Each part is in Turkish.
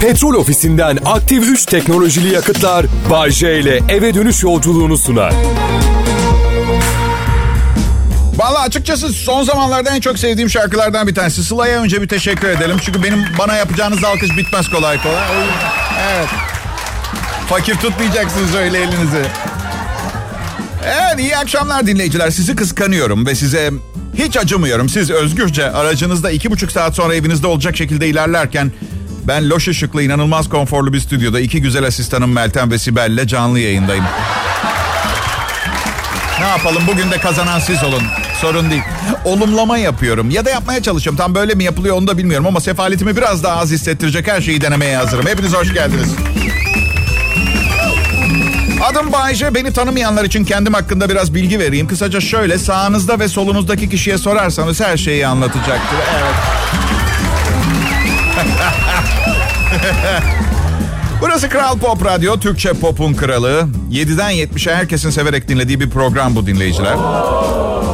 Petrol ofisinden aktif 3 teknolojili yakıtlar Bay J ile eve dönüş yolculuğunu sunar. Valla açıkçası son zamanlarda en çok sevdiğim şarkılardan bir tanesi. Sıla'ya önce bir teşekkür edelim. Çünkü benim bana yapacağınız alkış bitmez kolay kolay. Evet. Fakir tutmayacaksınız öyle elinizi. Evet iyi akşamlar dinleyiciler. Sizi kıskanıyorum ve size hiç acımıyorum. Siz özgürce aracınızda iki buçuk saat sonra evinizde olacak şekilde ilerlerken... Ben loş ışıklı, inanılmaz konforlu bir stüdyoda iki güzel asistanım Meltem ve Sibel'le canlı yayındayım. Ne yapalım bugün de kazanan siz olun. Sorun değil. Olumlama yapıyorum ya da yapmaya çalışıyorum. Tam böyle mi yapılıyor onu da bilmiyorum ama sefaletimi biraz daha az hissettirecek her şeyi denemeye hazırım. Hepiniz hoş geldiniz. Adım Bayce. Beni tanımayanlar için kendim hakkında biraz bilgi vereyim. Kısaca şöyle sağınızda ve solunuzdaki kişiye sorarsanız her şeyi anlatacaktır. Evet. Burası Kral Pop Radyo, Türkçe pop'un kralı. 7'den 70'e herkesin severek dinlediği bir program bu dinleyiciler.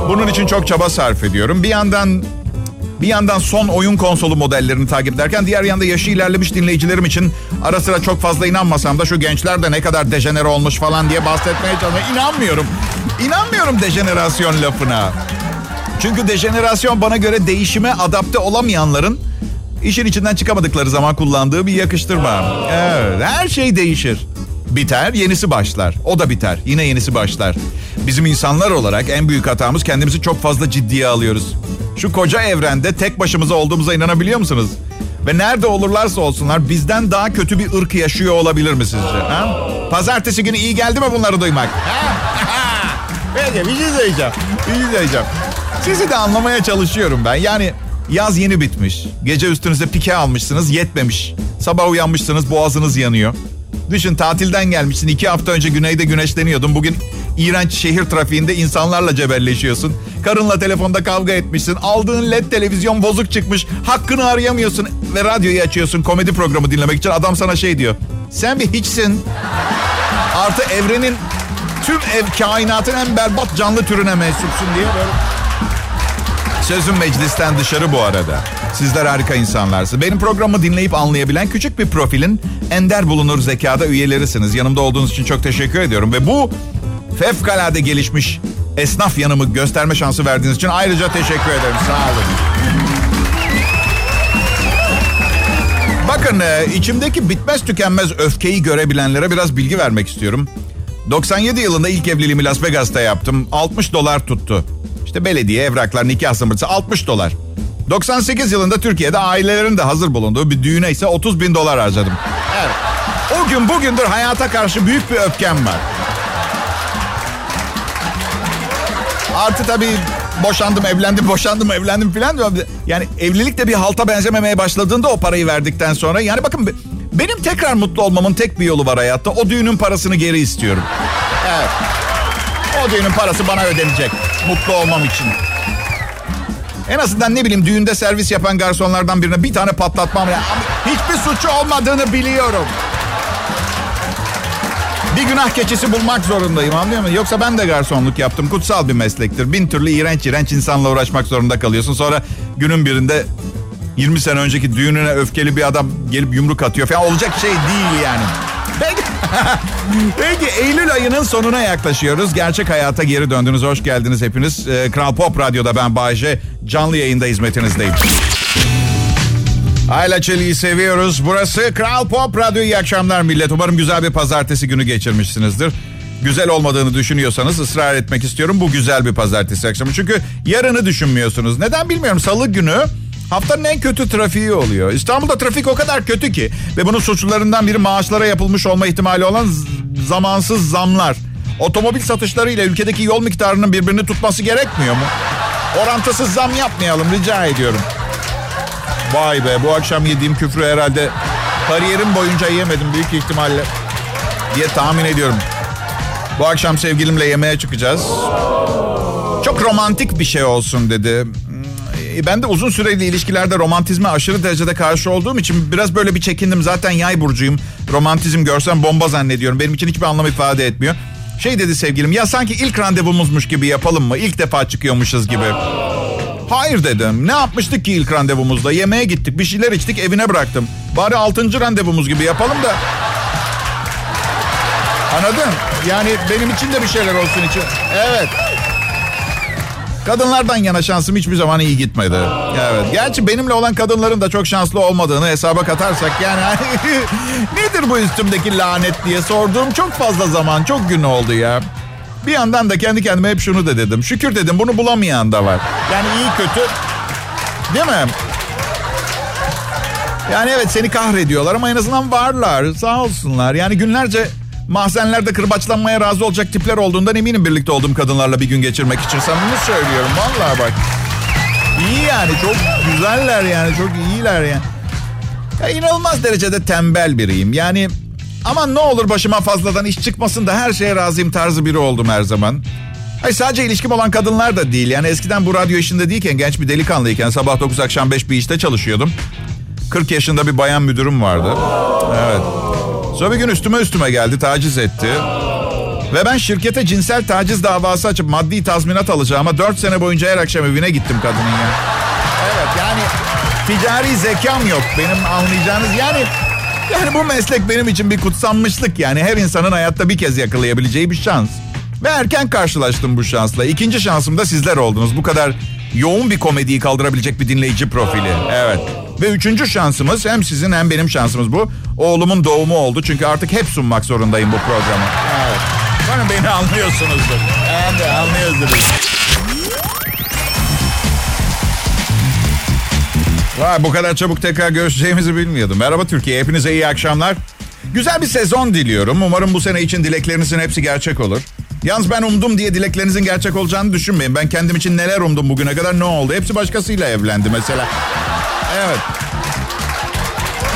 Bunun için çok çaba sarf ediyorum. Bir yandan bir yandan son oyun konsolu modellerini takip ederken diğer yanda yaşı ilerlemiş dinleyicilerim için ara sıra çok fazla inanmasam da şu gençler de ne kadar dejenere olmuş falan diye bahsetmeye çalışıyorum. İnanmıyorum. İnanmıyorum dejenerasyon lafına. Çünkü dejenerasyon bana göre değişime adapte olamayanların işin içinden çıkamadıkları zaman kullandığı bir yakıştırma. Evet, her şey değişir. Biter, yenisi başlar. O da biter, yine yenisi başlar. Bizim insanlar olarak en büyük hatamız kendimizi çok fazla ciddiye alıyoruz. Şu koca evrende tek başımıza olduğumuza inanabiliyor musunuz? Ve nerede olurlarsa olsunlar bizden daha kötü bir ırk yaşıyor olabilir mi sizce? Ha? Pazartesi günü iyi geldi mi bunları duymak? Peki bir şey söyleyeceğim. Bir şey söyleyeceğim. Sizi de anlamaya çalışıyorum ben. Yani Yaz yeni bitmiş. Gece üstünüze pike almışsınız yetmemiş. Sabah uyanmışsınız boğazınız yanıyor. Düşün tatilden gelmişsin. iki hafta önce güneyde güneşleniyordun. Bugün iğrenç şehir trafiğinde insanlarla cebelleşiyorsun. Karınla telefonda kavga etmişsin. Aldığın led televizyon bozuk çıkmış. Hakkını arayamıyorsun ve radyoyu açıyorsun komedi programı dinlemek için. Adam sana şey diyor. Sen bir hiçsin. Artı evrenin tüm ev kainatın en berbat canlı türüne mensupsun diye böyle Sözüm meclisten dışarı bu arada. Sizler harika insanlarsınız. Benim programımı dinleyip anlayabilen küçük bir profilin ender bulunur zekada üyelerisiniz. Yanımda olduğunuz için çok teşekkür ediyorum. Ve bu fevkalade gelişmiş esnaf yanımı gösterme şansı verdiğiniz için ayrıca teşekkür ederim. Sağ olun. Bakın e, içimdeki bitmez tükenmez öfkeyi görebilenlere biraz bilgi vermek istiyorum. 97 yılında ilk evliliğimi Las Vegas'ta yaptım. 60 dolar tuttu. İşte belediye, evraklar, nikah zımbırtısı 60 dolar. 98 yılında Türkiye'de ailelerin de hazır bulunduğu bir düğüne ise 30 bin dolar harcadım. Evet. O gün bugündür hayata karşı büyük bir öfkem var. Artı tabii boşandım, evlendim, boşandım, evlendim filan. Yani evlilik de bir halta benzememeye başladığında o parayı verdikten sonra. Yani bakın benim tekrar mutlu olmamın tek bir yolu var hayatta. O düğünün parasını geri istiyorum. Evet. O düğünün parası bana ödenecek. Mutlu olmam için. En azından ne bileyim düğünde servis yapan garsonlardan birine bir tane patlatmam. Yani hiçbir suçu olmadığını biliyorum. Bir günah keçisi bulmak zorundayım anlıyor musun? Yoksa ben de garsonluk yaptım. Kutsal bir meslektir. Bin türlü iğrenç iğrenç insanla uğraşmak zorunda kalıyorsun. Sonra günün birinde 20 sene önceki düğününe öfkeli bir adam gelip yumruk atıyor falan. Olacak şey değil yani. Peki. Eylül ayının sonuna yaklaşıyoruz. Gerçek hayata geri döndünüz. Hoş geldiniz hepiniz. Ee, Kral Pop Radyo'da ben Bayece. Canlı yayında hizmetinizdeyim. Ayla Çelik'i seviyoruz. Burası Kral Pop Radyo. İyi akşamlar millet. Umarım güzel bir pazartesi günü geçirmişsinizdir. Güzel olmadığını düşünüyorsanız ısrar etmek istiyorum. Bu güzel bir pazartesi akşamı. Çünkü yarını düşünmüyorsunuz. Neden bilmiyorum. Salı günü Haftanın en kötü trafiği oluyor. İstanbul'da trafik o kadar kötü ki ve bunun suçlularından biri maaşlara yapılmış olma ihtimali olan zamansız zamlar. Otomobil satışları ile ülkedeki yol miktarının birbirini tutması gerekmiyor mu? Orantısız zam yapmayalım rica ediyorum. Vay be bu akşam yediğim küfrü herhalde kariyerim boyunca yemedim büyük ihtimalle diye tahmin ediyorum. Bu akşam sevgilimle yemeğe çıkacağız. Çok romantik bir şey olsun dedi. E, ben de uzun süreli ilişkilerde romantizme aşırı derecede karşı olduğum için biraz böyle bir çekindim. Zaten yay burcuyum. Romantizm görsem bomba zannediyorum. Benim için hiçbir anlam ifade etmiyor. Şey dedi sevgilim ya sanki ilk randevumuzmuş gibi yapalım mı? İlk defa çıkıyormuşuz gibi. Hayır dedim. Ne yapmıştık ki ilk randevumuzda? Yemeğe gittik, bir şeyler içtik, evine bıraktım. Bari altıncı randevumuz gibi yapalım da. Anladın? Yani benim için de bir şeyler olsun için. Evet. Kadınlardan yana şansım hiçbir zaman iyi gitmedi. Evet. Gerçi benimle olan kadınların da çok şanslı olmadığını hesaba katarsak yani nedir bu üstümdeki lanet diye sorduğum çok fazla zaman, çok gün oldu ya. Bir yandan da kendi kendime hep şunu da dedim. Şükür dedim bunu bulamayan da var. Yani iyi kötü. Değil mi? Yani evet seni kahrediyorlar ama en azından varlar. Sağ olsunlar. Yani günlerce mahzenlerde kırbaçlanmaya razı olacak tipler olduğundan eminim birlikte olduğum kadınlarla bir gün geçirmek için. Samimi söylüyorum vallahi bak. İyi yani çok güzeller yani çok iyiler yani. Ya inanılmaz derecede tembel biriyim. Yani ama ne olur başıma fazladan iş çıkmasın da her şeye razıyım tarzı biri oldum her zaman. Hayır sadece ilişkim olan kadınlar da değil. Yani eskiden bu radyo işinde değilken genç bir delikanlıyken sabah 9 akşam 5 bir işte çalışıyordum. 40 yaşında bir bayan müdürüm vardı. Evet. Sonra bir gün üstüme üstüme geldi, taciz etti. Ve ben şirkete cinsel taciz davası açıp maddi tazminat alacağıma 4 sene boyunca her akşam evine gittim kadının ya. Evet yani ticari zekam yok benim anlayacağınız. Yani yani bu meslek benim için bir kutsanmışlık yani. Her insanın hayatta bir kez yakalayabileceği bir şans. Ve erken karşılaştım bu şansla. İkinci şansım da sizler oldunuz. Bu kadar yoğun bir komediyi kaldırabilecek bir dinleyici profili. Evet. Ve üçüncü şansımız hem sizin hem benim şansımız bu. Oğlumun doğumu oldu. Çünkü artık hep sunmak zorundayım bu programı. Evet. Umarım beni anlıyorsunuzdur. De anlıyorsunuz. Vay bu kadar çabuk tekrar görüşeceğimizi bilmiyordum. Merhaba Türkiye, hepinize iyi akşamlar. Güzel bir sezon diliyorum. Umarım bu sene için dileklerinizin hepsi gerçek olur. Yalnız ben umdum diye dileklerinizin gerçek olacağını düşünmeyin. Ben kendim için neler umdum bugüne kadar ne oldu? Hepsi başkasıyla evlendi mesela. Evet.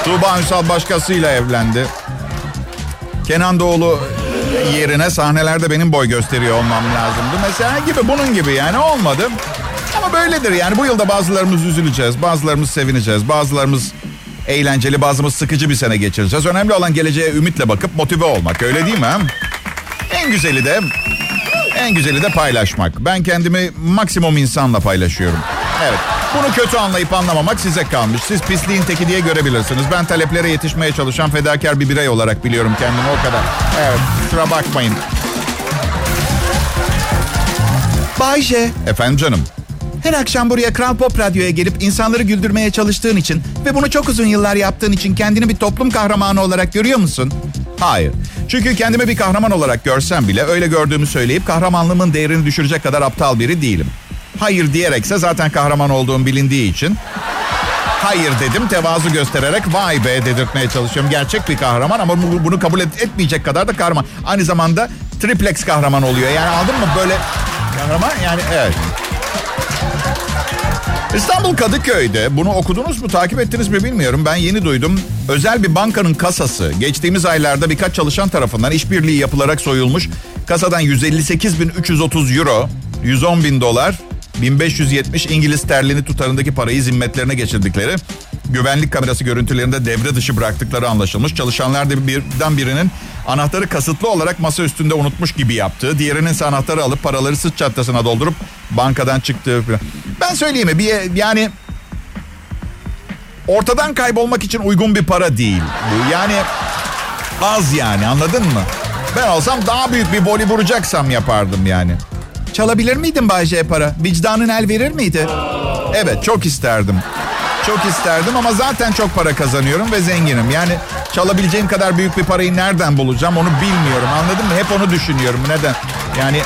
Tuğba Ünsal başkasıyla evlendi. Kenan Doğulu yerine sahnelerde benim boy gösteriyor olmam lazımdı. Mesela gibi bunun gibi yani olmadı. Ama böyledir yani bu yılda bazılarımız üzüleceğiz, bazılarımız sevineceğiz, bazılarımız eğlenceli, bazılarımız sıkıcı bir sene geçireceğiz. Önemli olan geleceğe ümitle bakıp motive olmak öyle değil mi? En güzeli de en güzeli de paylaşmak. Ben kendimi maksimum insanla paylaşıyorum. Evet. Bunu kötü anlayıp anlamamak size kalmış. Siz pisliğin teki diye görebilirsiniz. Ben taleplere yetişmeye çalışan fedakar bir birey olarak biliyorum kendimi o kadar. Evet. Kusura bakmayın. Bayce. Efendim canım. Her akşam buraya Kral Pop Radyo'ya gelip insanları güldürmeye çalıştığın için ve bunu çok uzun yıllar yaptığın için kendini bir toplum kahramanı olarak görüyor musun? Hayır. Çünkü kendimi bir kahraman olarak görsem bile öyle gördüğümü söyleyip kahramanlığımın değerini düşürecek kadar aptal biri değilim. Hayır diyerekse zaten kahraman olduğum bilindiği için hayır dedim tevazu göstererek vay be dedirtmeye çalışıyorum. Gerçek bir kahraman ama bunu kabul et, etmeyecek kadar da kahraman. Aynı zamanda triplex kahraman oluyor. Yani aldın mı böyle kahraman yani evet. İstanbul Kadıköy'de bunu okudunuz mu takip ettiniz mi bilmiyorum. Ben yeni duydum. Özel bir bankanın kasası geçtiğimiz aylarda birkaç çalışan tarafından işbirliği yapılarak soyulmuş. Kasadan 158.330 euro, 110 bin dolar, 1570 İngiliz sterlini tutarındaki parayı zimmetlerine geçirdikleri güvenlik kamerası görüntülerinde devre dışı bıraktıkları anlaşılmış. Çalışanlar da birden birinin anahtarı kasıtlı olarak masa üstünde unutmuş gibi yaptığı, diğerinin ise anahtarı alıp paraları sırt çantasına doldurup bankadan çıktığı. Ben söyleyeyim mi? Bir, yani ortadan kaybolmak için uygun bir para değil bu. Yani az yani anladın mı? Ben olsam daha büyük bir boli vuracaksam yapardım yani. Çalabilir miydin Bayce para? Vicdanın el verir miydi? Evet çok isterdim. Çok isterdim ama zaten çok para kazanıyorum ve zenginim. Yani çalabileceğim kadar büyük bir parayı nereden bulacağım onu bilmiyorum. Anladın mı? Hep onu düşünüyorum. Neden? Yani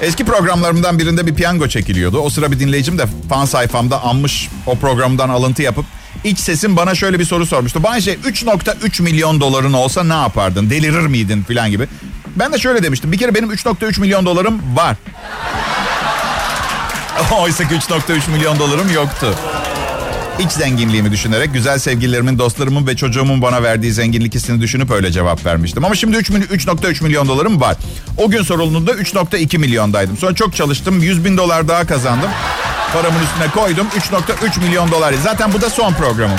Eski programlarımdan birinde bir piyango çekiliyordu. O sıra bir dinleyicim de fan sayfamda anmış o programdan alıntı yapıp iç sesim bana şöyle bir soru sormuştu. Bayce 3.3 milyon doların olsa ne yapardın? Delirir miydin filan gibi. Ben de şöyle demiştim. Bir kere benim 3.3 milyon dolarım var. Oysa ki 3.3 milyon dolarım yoktu. İç zenginliğimi düşünerek güzel sevgililerimin, dostlarımın ve çocuğumun bana verdiği zenginlik hissini düşünüp öyle cevap vermiştim. Ama şimdi 3.3 milyon dolarım var. O gün sorulduğunda 3.2 milyondaydım. Sonra çok çalıştım. 100 bin dolar daha kazandım. Paramın üstüne koydum. 3.3 milyon dolar. Zaten bu da son programım.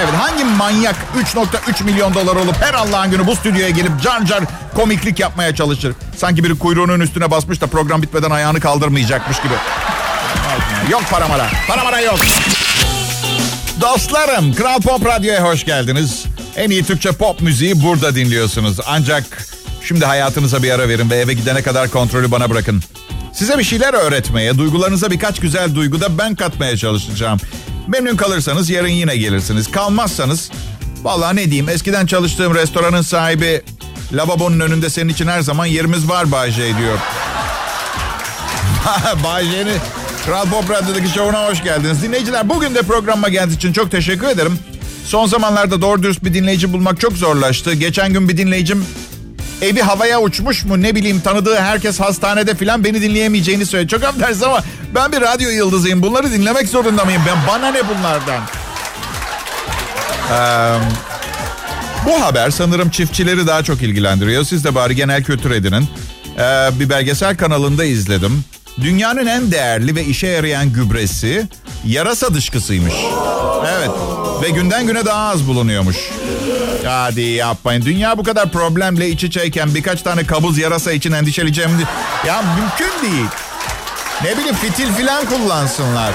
Evet hangi manyak 3.3 milyon dolar olup her Allah'ın günü bu stüdyoya gelip car car komiklik yapmaya çalışır. Sanki biri kuyruğunun üstüne basmış da program bitmeden ayağını kaldırmayacakmış gibi. Yok para mara. Para mara yok. Dostlarım, Kral Pop Radyo'ya hoş geldiniz. En iyi Türkçe pop müziği burada dinliyorsunuz. Ancak şimdi hayatınıza bir ara verin ve eve gidene kadar kontrolü bana bırakın. Size bir şeyler öğretmeye, duygularınıza birkaç güzel duygu da ben katmaya çalışacağım. Memnun kalırsanız yarın yine gelirsiniz. Kalmazsanız, vallahi ne diyeyim eskiden çalıştığım restoranın sahibi lavabonun önünde senin için her zaman yerimiz var Bayce diyor. Bayce'nin Kral Pop Radyo'daki şovuna hoş geldiniz. Dinleyiciler bugün de programıma geldiğiniz için çok teşekkür ederim. Son zamanlarda doğru dürüst bir dinleyici bulmak çok zorlaştı. Geçen gün bir dinleyicim evi havaya uçmuş mu ne bileyim tanıdığı herkes hastanede filan beni dinleyemeyeceğini söyledi. Çok affedersiniz ama ben bir radyo yıldızıyım. Bunları dinlemek zorunda mıyım? Ben bana ne bunlardan? Ee, bu haber sanırım çiftçileri daha çok ilgilendiriyor. Siz de bari genel kültür edinin. Ee, bir belgesel kanalında izledim. Dünyanın en değerli ve işe yarayan gübresi yarasa dışkısıymış. Evet ve günden güne daha az bulunuyormuş. Hadi yapmayın. Dünya bu kadar problemle iç içeyken birkaç tane kabuz yarasa için endişeleyeceğim. Ya mümkün değil. Ne bileyim fitil filan kullansınlar.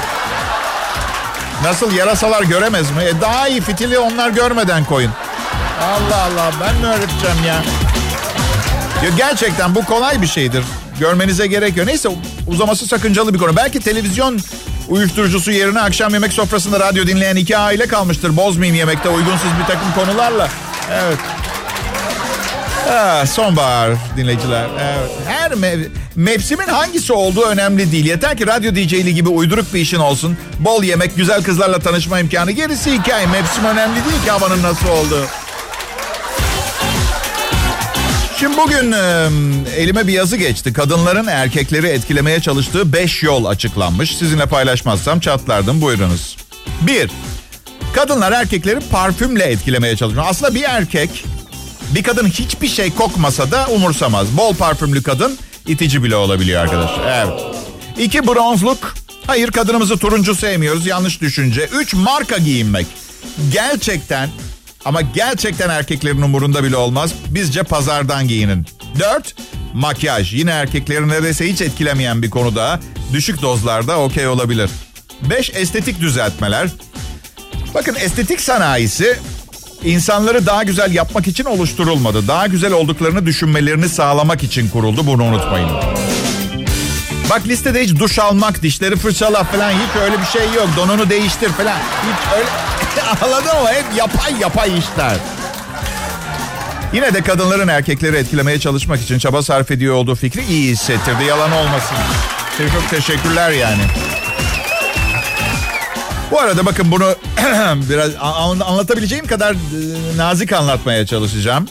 Nasıl yarasalar göremez mi? E daha iyi fitili onlar görmeden koyun. Allah Allah ben mi öğreteceğim ya? ya gerçekten bu kolay bir şeydir. Görmenize gerek yok. Neyse uzaması sakıncalı bir konu. Belki televizyon uyuşturucusu yerine akşam yemek sofrasında radyo dinleyen iki aile kalmıştır. Bozmayayım yemekte uygunsuz bir takım konularla. Evet. Ha, sonbahar dinleyiciler. Evet. Her mev- mevsimin hangisi olduğu önemli değil. Yeter ki radyo DJ'li gibi uyduruk bir işin olsun. Bol yemek, güzel kızlarla tanışma imkanı. Gerisi hikaye. Mevsim önemli değil ki havanın nasıl olduğu. Şimdi bugün e, elime bir yazı geçti. Kadınların erkekleri etkilemeye çalıştığı 5 yol açıklanmış. Sizinle paylaşmazsam çatlardım. Buyurunuz. 1. Kadınlar erkekleri parfümle etkilemeye çalışıyor. Aslında bir erkek bir kadın hiçbir şey kokmasa da umursamaz. Bol parfümlü kadın itici bile olabiliyor arkadaşlar. Evet. 2. Bronzluk. Hayır kadınımızı turuncu sevmiyoruz. Yanlış düşünce. 3. Marka giyinmek. Gerçekten ama gerçekten erkeklerin umurunda bile olmaz. Bizce pazardan giyinin. 4. Makyaj. Yine erkeklerin neredeyse hiç etkilemeyen bir konu daha. Düşük dozlarda okey olabilir. 5. Estetik düzeltmeler. Bakın estetik sanayisi insanları daha güzel yapmak için oluşturulmadı. Daha güzel olduklarını düşünmelerini sağlamak için kuruldu. Bunu unutmayın. Bak listede hiç duş almak, dişleri fırçala falan hiç öyle bir şey yok. Donunu değiştir falan. Hiç öyle... Anladın mı? Hep yapay yapay işler. Yine de kadınların erkekleri etkilemeye çalışmak için çaba sarf ediyor olduğu fikri iyi hissettirdi. Yalan olmasın. Çok teşekkürler yani. Bu arada bakın bunu biraz anlatabileceğim kadar nazik anlatmaya çalışacağım.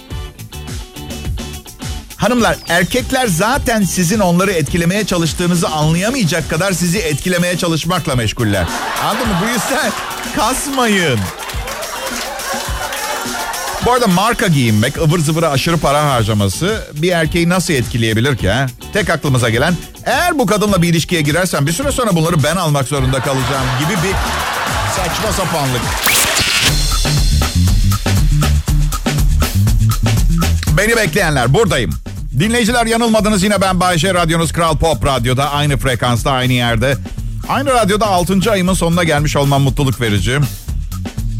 Hanımlar erkekler zaten sizin onları etkilemeye çalıştığınızı anlayamayacak kadar sizi etkilemeye çalışmakla meşguller. Anladın mı? Bu yüzden kasmayın. Bu arada marka giyinmek, ıvır zıvıra aşırı para harcaması bir erkeği nasıl etkileyebilir ki? He? Tek aklımıza gelen eğer bu kadınla bir ilişkiye girersen bir süre sonra bunları ben almak zorunda kalacağım gibi bir saçma sapanlık. Beni bekleyenler buradayım. Dinleyiciler yanılmadınız yine ben Bayşe Radyonuz Kral Pop Radyo'da aynı frekansta aynı yerde. Aynı radyoda 6. ayımın sonuna gelmiş olmam mutluluk verici.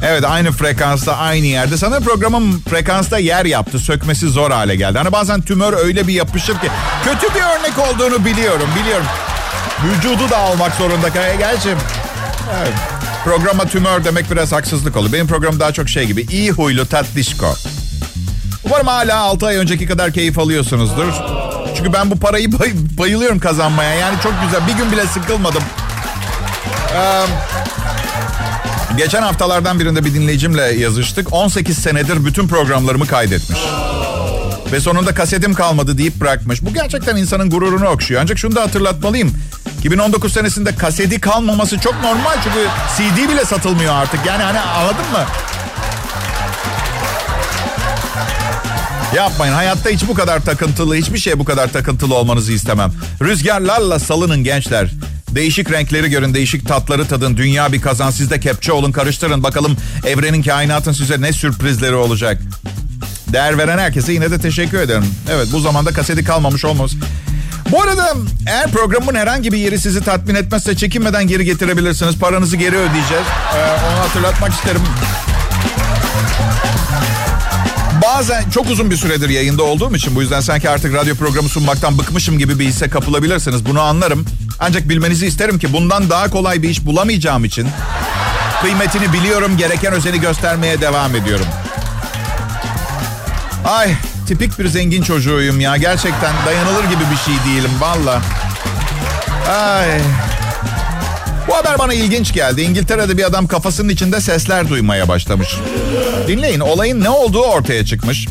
Evet aynı frekansta aynı yerde. Sanırım programım frekansta yer yaptı. Sökmesi zor hale geldi. Hani bazen tümör öyle bir yapışır ki. Kötü bir örnek olduğunu biliyorum biliyorum. Vücudu da almak zorunda. Gerçi evet. programa tümör demek biraz haksızlık olur. Benim programım daha çok şey gibi. iyi huylu tatlışko. Umarım hala 6 ay önceki kadar keyif alıyorsunuzdur. Çünkü ben bu parayı bay- bayılıyorum kazanmaya. Yani çok güzel. Bir gün bile sıkılmadım. Ee, geçen haftalardan birinde bir dinleyicimle yazıştık. 18 senedir bütün programlarımı kaydetmiş. Ve sonunda kasetim kalmadı deyip bırakmış. Bu gerçekten insanın gururunu okşuyor. Ancak şunu da hatırlatmalıyım. 2019 senesinde kaseti kalmaması çok normal. Çünkü CD bile satılmıyor artık. Yani hani anladın mı? Yapmayın. Hayatta hiç bu kadar takıntılı, hiçbir şeye bu kadar takıntılı olmanızı istemem. Rüzgarlarla salının gençler. Değişik renkleri görün, değişik tatları tadın. Dünya bir kazan. Siz de kepçe olun, karıştırın. Bakalım evrenin, kainatın size ne sürprizleri olacak. Değer veren herkese yine de teşekkür ederim. Evet bu zamanda kaseti kalmamış olmaz. Bu arada eğer programın herhangi bir yeri sizi tatmin etmezse çekinmeden geri getirebilirsiniz. Paranızı geri ödeyeceğiz. Ee, onu hatırlatmak isterim. Bazen çok uzun bir süredir yayında olduğum için bu yüzden sanki artık radyo programı sunmaktan bıkmışım gibi bir hisse kapılabilirsiniz. Bunu anlarım. Ancak bilmenizi isterim ki bundan daha kolay bir iş bulamayacağım için kıymetini biliyorum, gereken özeni göstermeye devam ediyorum. Ay tipik bir zengin çocuğuyum ya. Gerçekten dayanılır gibi bir şey değilim valla. Ay. Bu haber bana ilginç geldi. İngiltere'de bir adam kafasının içinde sesler duymaya başlamış. Dinleyin olayın ne olduğu ortaya çıkmış.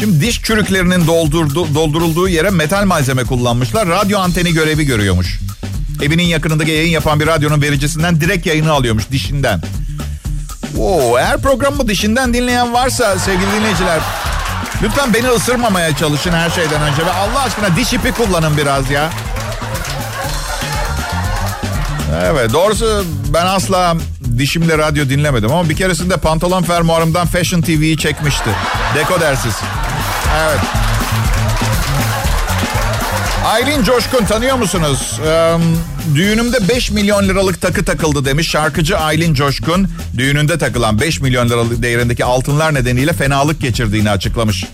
Şimdi diş çürüklerinin doldurdu, doldurulduğu yere metal malzeme kullanmışlar. Radyo anteni görevi görüyormuş. Evinin yakınındaki yayın yapan bir radyonun vericisinden direkt yayını alıyormuş dişinden. Oo, eğer programı dişinden dinleyen varsa sevgili dinleyiciler lütfen beni ısırmamaya çalışın her şeyden önce ve Allah aşkına diş ipi kullanın biraz ya. Evet doğrusu ben asla dişimle radyo dinlemedim ama bir keresinde pantolon fermuarımdan Fashion TV'yi çekmişti. Deko dersiz. Evet. Aylin Coşkun tanıyor musunuz? Ee, düğünümde 5 milyon liralık takı takıldı demiş şarkıcı Aylin Coşkun. Düğününde takılan 5 milyon liralık değerindeki altınlar nedeniyle fenalık geçirdiğini açıklamış.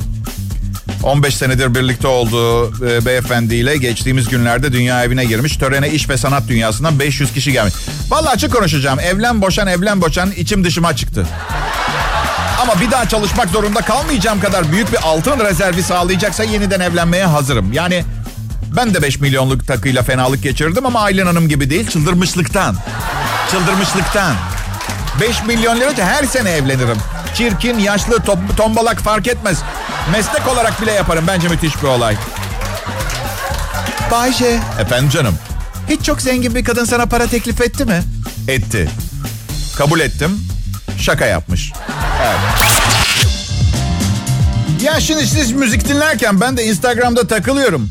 15 senedir birlikte olduğu e, beyefendiyle geçtiğimiz günlerde dünya evine girmiş. Törene iş ve sanat dünyasından 500 kişi gelmiş. Vallahi açık konuşacağım. Evlen boşan evlen boşan içim dışıma çıktı. Ama bir daha çalışmak zorunda kalmayacağım kadar büyük bir altın rezervi sağlayacaksa yeniden evlenmeye hazırım. Yani ben de 5 milyonluk takıyla fenalık geçirdim ama Aylin Hanım gibi değil çıldırmışlıktan. Çıldırmışlıktan. 5 milyon lira her sene evlenirim. Çirkin, yaşlı, top, tombalak fark etmez. Meslek olarak bile yaparım. Bence müthiş bir olay. Bayşe. Efendim canım. Hiç çok zengin bir kadın sana para teklif etti mi? Etti. Kabul ettim. Şaka yapmış. Evet. Ya şimdi siz müzik dinlerken ben de Instagram'da takılıyorum.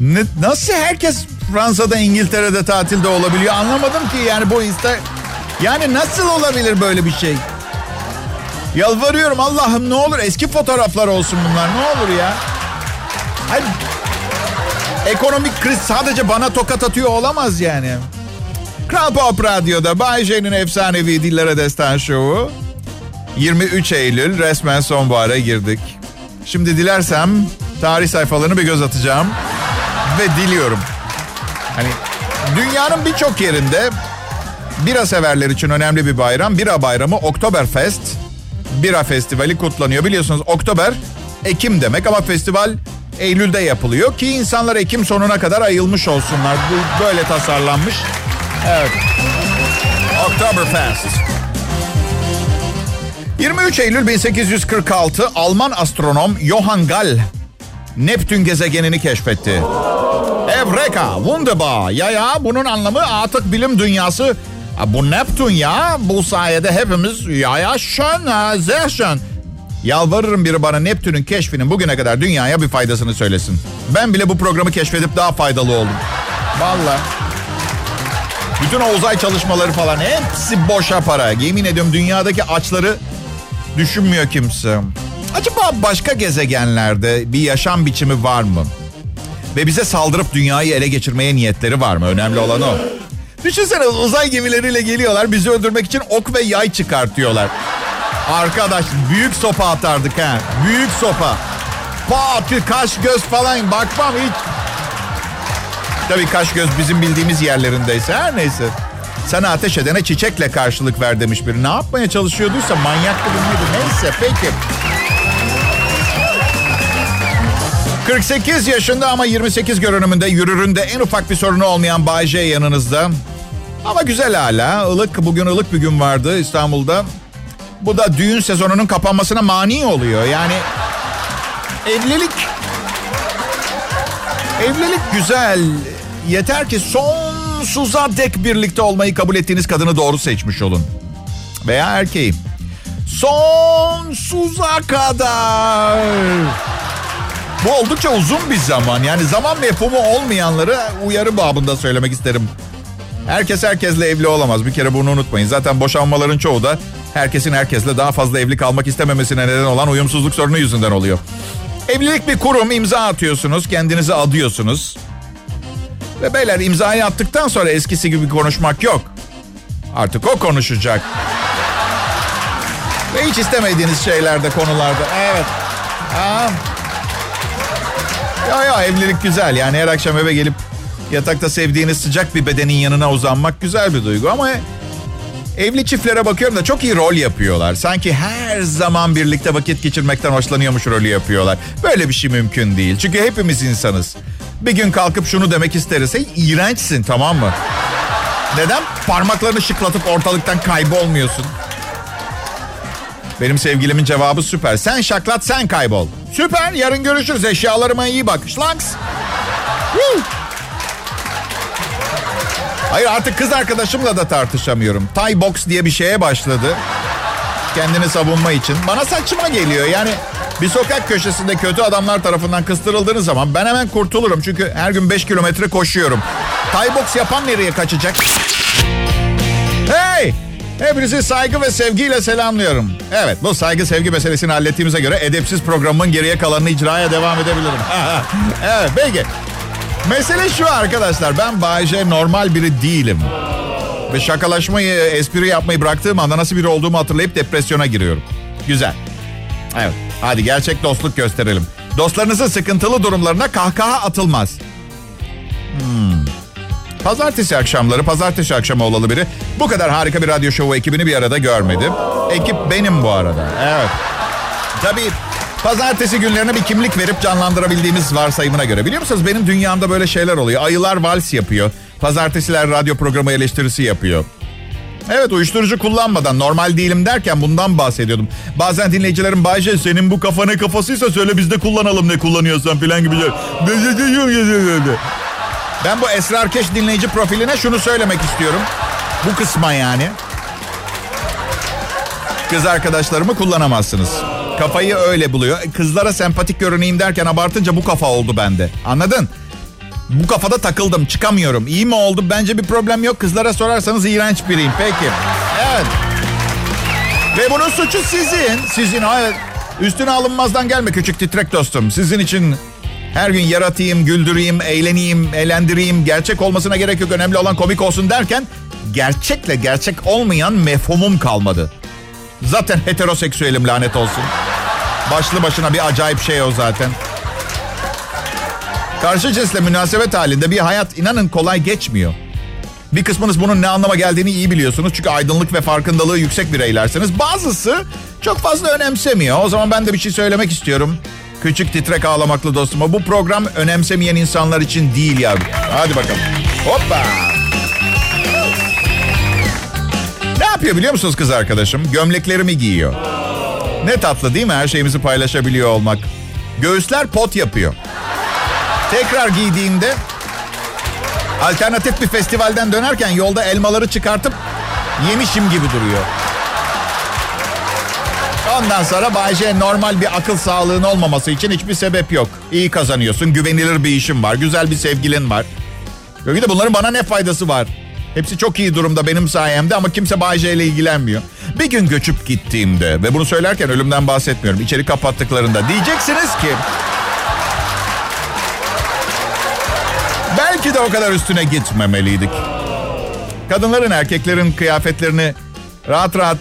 Ne, nasıl herkes Fransa'da, İngiltere'de tatilde olabiliyor anlamadım ki yani bu Insta... Yani nasıl olabilir böyle bir şey? Yalvarıyorum Allah'ım ne olur eski fotoğraflar olsun bunlar ne olur ya. Hayır, ekonomik kriz sadece bana tokat atıyor olamaz yani. Kral Pop Radyo'da Bay J'nin efsanevi Dillere Destan Show'u 23 Eylül resmen sonbahara girdik. Şimdi dilersem tarih sayfalarını bir göz atacağım ve diliyorum. Hani dünyanın birçok yerinde bira severler için önemli bir bayram. Bira bayramı Oktoberfest bira festivali kutlanıyor. Biliyorsunuz Oktober Ekim demek ama festival Eylül'de yapılıyor ki insanlar Ekim sonuna kadar ayılmış olsunlar. Bu böyle tasarlanmış. Evet. Oktoberfest. 23 Eylül 1846 Alman astronom Johann Gall Neptün gezegenini keşfetti. Evreka, wunderbar. Ya ya bunun anlamı artık bilim dünyası bu Neptün ya bu sayede hepimiz ya ya şön sehr schön. Yalvarırım biri bana Neptün'ün keşfinin bugüne kadar dünyaya bir faydasını söylesin. Ben bile bu programı keşfedip daha faydalı oldum. Vallahi. Bütün o uzay çalışmaları falan hepsi boşa para. Yemin ediyorum dünyadaki açları düşünmüyor kimse. Acaba başka gezegenlerde bir yaşam biçimi var mı? Ve bize saldırıp dünyayı ele geçirmeye niyetleri var mı? Önemli olan o. Düşünsene uzay gemileriyle geliyorlar bizi öldürmek için ok ve yay çıkartıyorlar. Arkadaş büyük sopa atardık ha. Büyük sopa. Pat, kaş göz falan bakmam hiç. Tabii kaş göz bizim bildiğimiz yerlerindeyse her neyse. Sana ateş edene çiçekle karşılık ver demiş biri. Ne yapmaya çalışıyorduysa manyak gibi miydi? Neyse peki. 48 yaşında ama 28 görünümünde yürüründe en ufak bir sorunu olmayan Bay J yanınızda. Ama güzel hala. Ilık, bugün ılık bir gün vardı İstanbul'da. Bu da düğün sezonunun kapanmasına mani oluyor. Yani evlilik evlilik güzel. Yeter ki sonsuza dek birlikte olmayı kabul ettiğiniz kadını doğru seçmiş olun. Veya erkeği. Sonsuza kadar. Bu oldukça uzun bir zaman. Yani zaman mefhumu olmayanları uyarı babında söylemek isterim. Herkes herkesle evli olamaz. Bir kere bunu unutmayın. Zaten boşanmaların çoğu da herkesin herkesle daha fazla evli kalmak istememesine neden olan uyumsuzluk sorunu yüzünden oluyor. Evlilik bir kurum imza atıyorsunuz kendinizi adıyorsunuz. Ve beyler imzayı attıktan sonra eskisi gibi konuşmak yok. Artık o konuşacak. Ve hiç istemediğiniz şeylerde konularda. Evet. Aa. Ya ya evlilik güzel yani her akşam eve gelip yatakta sevdiğiniz sıcak bir bedenin yanına uzanmak güzel bir duygu ama evli çiftlere bakıyorum da çok iyi rol yapıyorlar. Sanki her zaman birlikte vakit geçirmekten hoşlanıyormuş rolü yapıyorlar. Böyle bir şey mümkün değil. Çünkü hepimiz insanız. Bir gün kalkıp şunu demek isteriz. Hey iğrençsin tamam mı? Neden parmaklarını şıklatıp ortalıktan kaybolmuyorsun? Benim sevgilimin cevabı süper. Sen şaklat sen kaybol. Süper yarın görüşürüz eşyalarıma iyi bak. Şlanks. Hayır artık kız arkadaşımla da tartışamıyorum. Thai box diye bir şeye başladı. Kendini savunma için. Bana saçma geliyor yani. Bir sokak köşesinde kötü adamlar tarafından kıstırıldığınız zaman ben hemen kurtulurum. Çünkü her gün 5 kilometre koşuyorum. Thai box yapan nereye kaçacak? Hepinizi saygı ve sevgiyle selamlıyorum. Evet bu saygı sevgi meselesini hallettiğimize göre edepsiz programın geriye kalanını icraya devam edebilirim. evet peki. Mesele şu arkadaşlar ben Bayece normal biri değilim. Ve şakalaşmayı, espri yapmayı bıraktığım anda nasıl biri olduğumu hatırlayıp depresyona giriyorum. Güzel. Evet hadi gerçek dostluk gösterelim. Dostlarınızın sıkıntılı durumlarına kahkaha atılmaz. Hmm. Pazartesi akşamları, pazartesi akşamı olalı biri bu kadar harika bir radyo şovu ekibini bir arada görmedim. Ekip benim bu arada. Evet. Tabii pazartesi günlerine bir kimlik verip canlandırabildiğimiz varsayımına göre. Biliyor musunuz benim dünyamda böyle şeyler oluyor. Ayılar vals yapıyor. Pazartesiler radyo programı eleştirisi yapıyor. Evet uyuşturucu kullanmadan normal değilim derken bundan bahsediyordum. Bazen dinleyicilerim Bayce senin bu kafa ne kafasıysa söyle biz de kullanalım ne kullanıyorsan filan gibi. Ben bu esrarkeş dinleyici profiline şunu söylemek istiyorum. Bu kısma yani. Kız arkadaşlarımı kullanamazsınız. Kafayı öyle buluyor. Kızlara sempatik görüneyim derken abartınca bu kafa oldu bende. Anladın? Bu kafada takıldım çıkamıyorum. İyi mi oldu? Bence bir problem yok. Kızlara sorarsanız iğrenç biriyim. Peki. Evet. Ve bunun suçu sizin. Sizin evet. Üstüne alınmazdan gelme küçük titrek dostum. Sizin için her gün yaratayım, güldüreyim, eğleneyim, eğlendireyim. Gerçek olmasına gerek yok. Önemli olan komik olsun derken gerçekle gerçek olmayan mefhumum kalmadı. Zaten heteroseksüelim lanet olsun. Başlı başına bir acayip şey o zaten. Karşı cinsle münasebet halinde bir hayat inanın kolay geçmiyor. Bir kısmınız bunun ne anlama geldiğini iyi biliyorsunuz. Çünkü aydınlık ve farkındalığı yüksek bireylersiniz. Bazısı çok fazla önemsemiyor. O zaman ben de bir şey söylemek istiyorum. Küçük titrek ağlamaklı dostuma. Bu program önemsemeyen insanlar için değil ya. Hadi bakalım. Hoppa. Ne yapıyor biliyor musunuz kız arkadaşım? Gömleklerimi giyiyor. Ne tatlı değil mi her şeyimizi paylaşabiliyor olmak? Göğüsler pot yapıyor. Tekrar giydiğimde alternatif bir festivalden dönerken yolda elmaları çıkartıp yemişim gibi duruyor. Ondan sonra Bayce normal bir akıl sağlığın olmaması için hiçbir sebep yok. İyi kazanıyorsun, güvenilir bir işin var, güzel bir sevgilin var. Bir de bunların bana ne faydası var? Hepsi çok iyi durumda benim sayemde ama kimse Bayce ile ilgilenmiyor. Bir gün göçüp gittiğimde ve bunu söylerken ölümden bahsetmiyorum. İçeri kapattıklarında diyeceksiniz ki... Belki de o kadar üstüne gitmemeliydik. Kadınların erkeklerin kıyafetlerini rahat rahat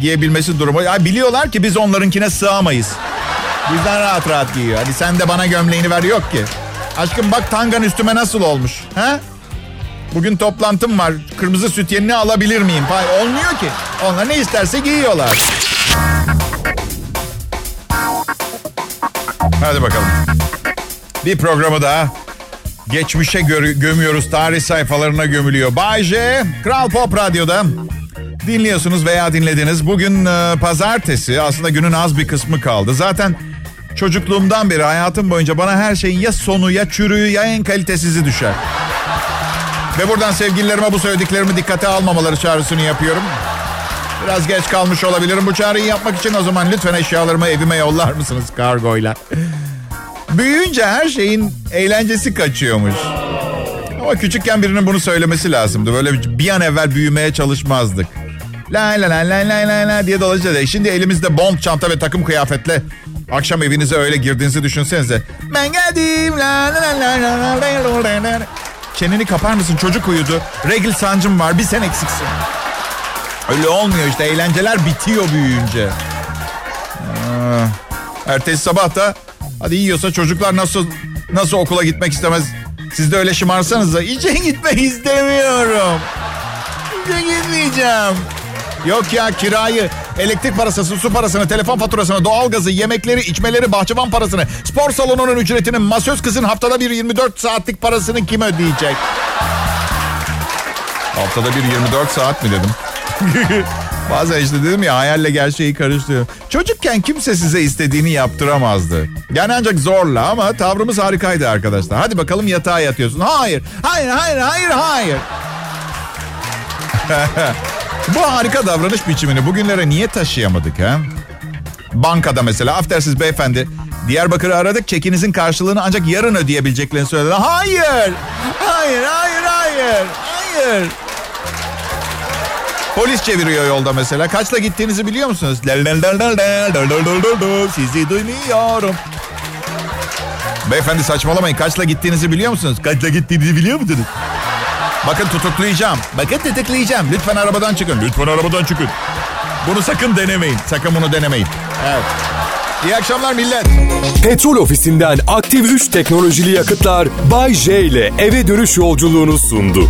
giyebilmesi durumu. Ya biliyorlar ki biz onlarınkine sığamayız. Bizden rahat rahat giyiyor. Hadi sen de bana gömleğini ver yok ki. Aşkım bak tangan üstüme nasıl olmuş. Ha? Bugün toplantım var. Kırmızı süt yenini alabilir miyim? Falan. Olmuyor ki. Onlar ne isterse giyiyorlar. Hadi bakalım. Bir programı daha geçmişe gö- gömüyoruz. Tarih sayfalarına gömülüyor. Bay J, Kral Pop Radyo'da dinliyorsunuz veya dinlediniz. Bugün e, pazartesi. Aslında günün az bir kısmı kaldı. Zaten çocukluğumdan beri hayatım boyunca bana her şeyin ya sonu ya çürüğü ya en kalitesizi düşer. Ve buradan sevgililerime bu söylediklerimi dikkate almamaları çağrısını yapıyorum. Biraz geç kalmış olabilirim. Bu çağrıyı yapmak için o zaman lütfen eşyalarımı evime yollar mısınız kargoyla? Büyüyünce her şeyin eğlencesi kaçıyormuş. Ama küçükken birinin bunu söylemesi lazımdı. Böyle bir an evvel büyümeye çalışmazdık. La la la la la la la diye dolaşacağız. Şimdi elimizde bond çanta ve takım kıyafetle akşam evinize öyle girdiğinizi düşünsenize. Ben geldim la la la la la la la Çeneni kapar mısın çocuk uyudu. Regil sancım var bir sen eksiksin. Öyle olmuyor işte eğlenceler bitiyor büyüyünce. Ertesi sabah da hadi yiyorsa çocuklar nasıl nasıl okula gitmek istemez. Siz de öyle şımarsanız da iyice gitmek istemiyorum. Hiç gitmeyeceğim. Yok ya kirayı, elektrik parasını, su parasını, telefon faturasını, doğalgazı, yemekleri, içmeleri, bahçıvan parasını, spor salonunun ücretinin, masöz kızın haftada bir 24 saatlik parasını kim ödeyecek? Haftada bir 24 saat mi dedim? Bazen işte dedim ya hayalle gerçeği karıştırıyor. Çocukken kimse size istediğini yaptıramazdı. Yani ancak zorla ama tavrımız harikaydı arkadaşlar. Hadi bakalım yatağa yatıyorsun. Hayır, hayır, hayır, hayır, hayır. Bu harika davranış biçimini bugünlere niye taşıyamadık ha? Bankada mesela aftersiz beyefendi Diyarbakır'ı aradık çekinizin karşılığını ancak yarın ödeyebileceklerini söylediler. Hayır, hayır, hayır, hayır, hayır. Polis çeviriyor yolda mesela. Kaçla gittiğinizi biliyor musunuz? Sizi duymuyorum. Beyefendi saçmalamayın. Kaçla gittiğinizi biliyor musunuz? Kaçla gittiğinizi biliyor musunuz? Bakın tutuklayacağım. Bakın tutuklayacağım. Lütfen arabadan çıkın. Lütfen arabadan çıkın. Bunu sakın denemeyin. Sakın bunu denemeyin. Evet. İyi akşamlar millet. Petrol ofisinden aktif 3 teknolojili yakıtlar Bay J ile eve dönüş yolculuğunu sundu.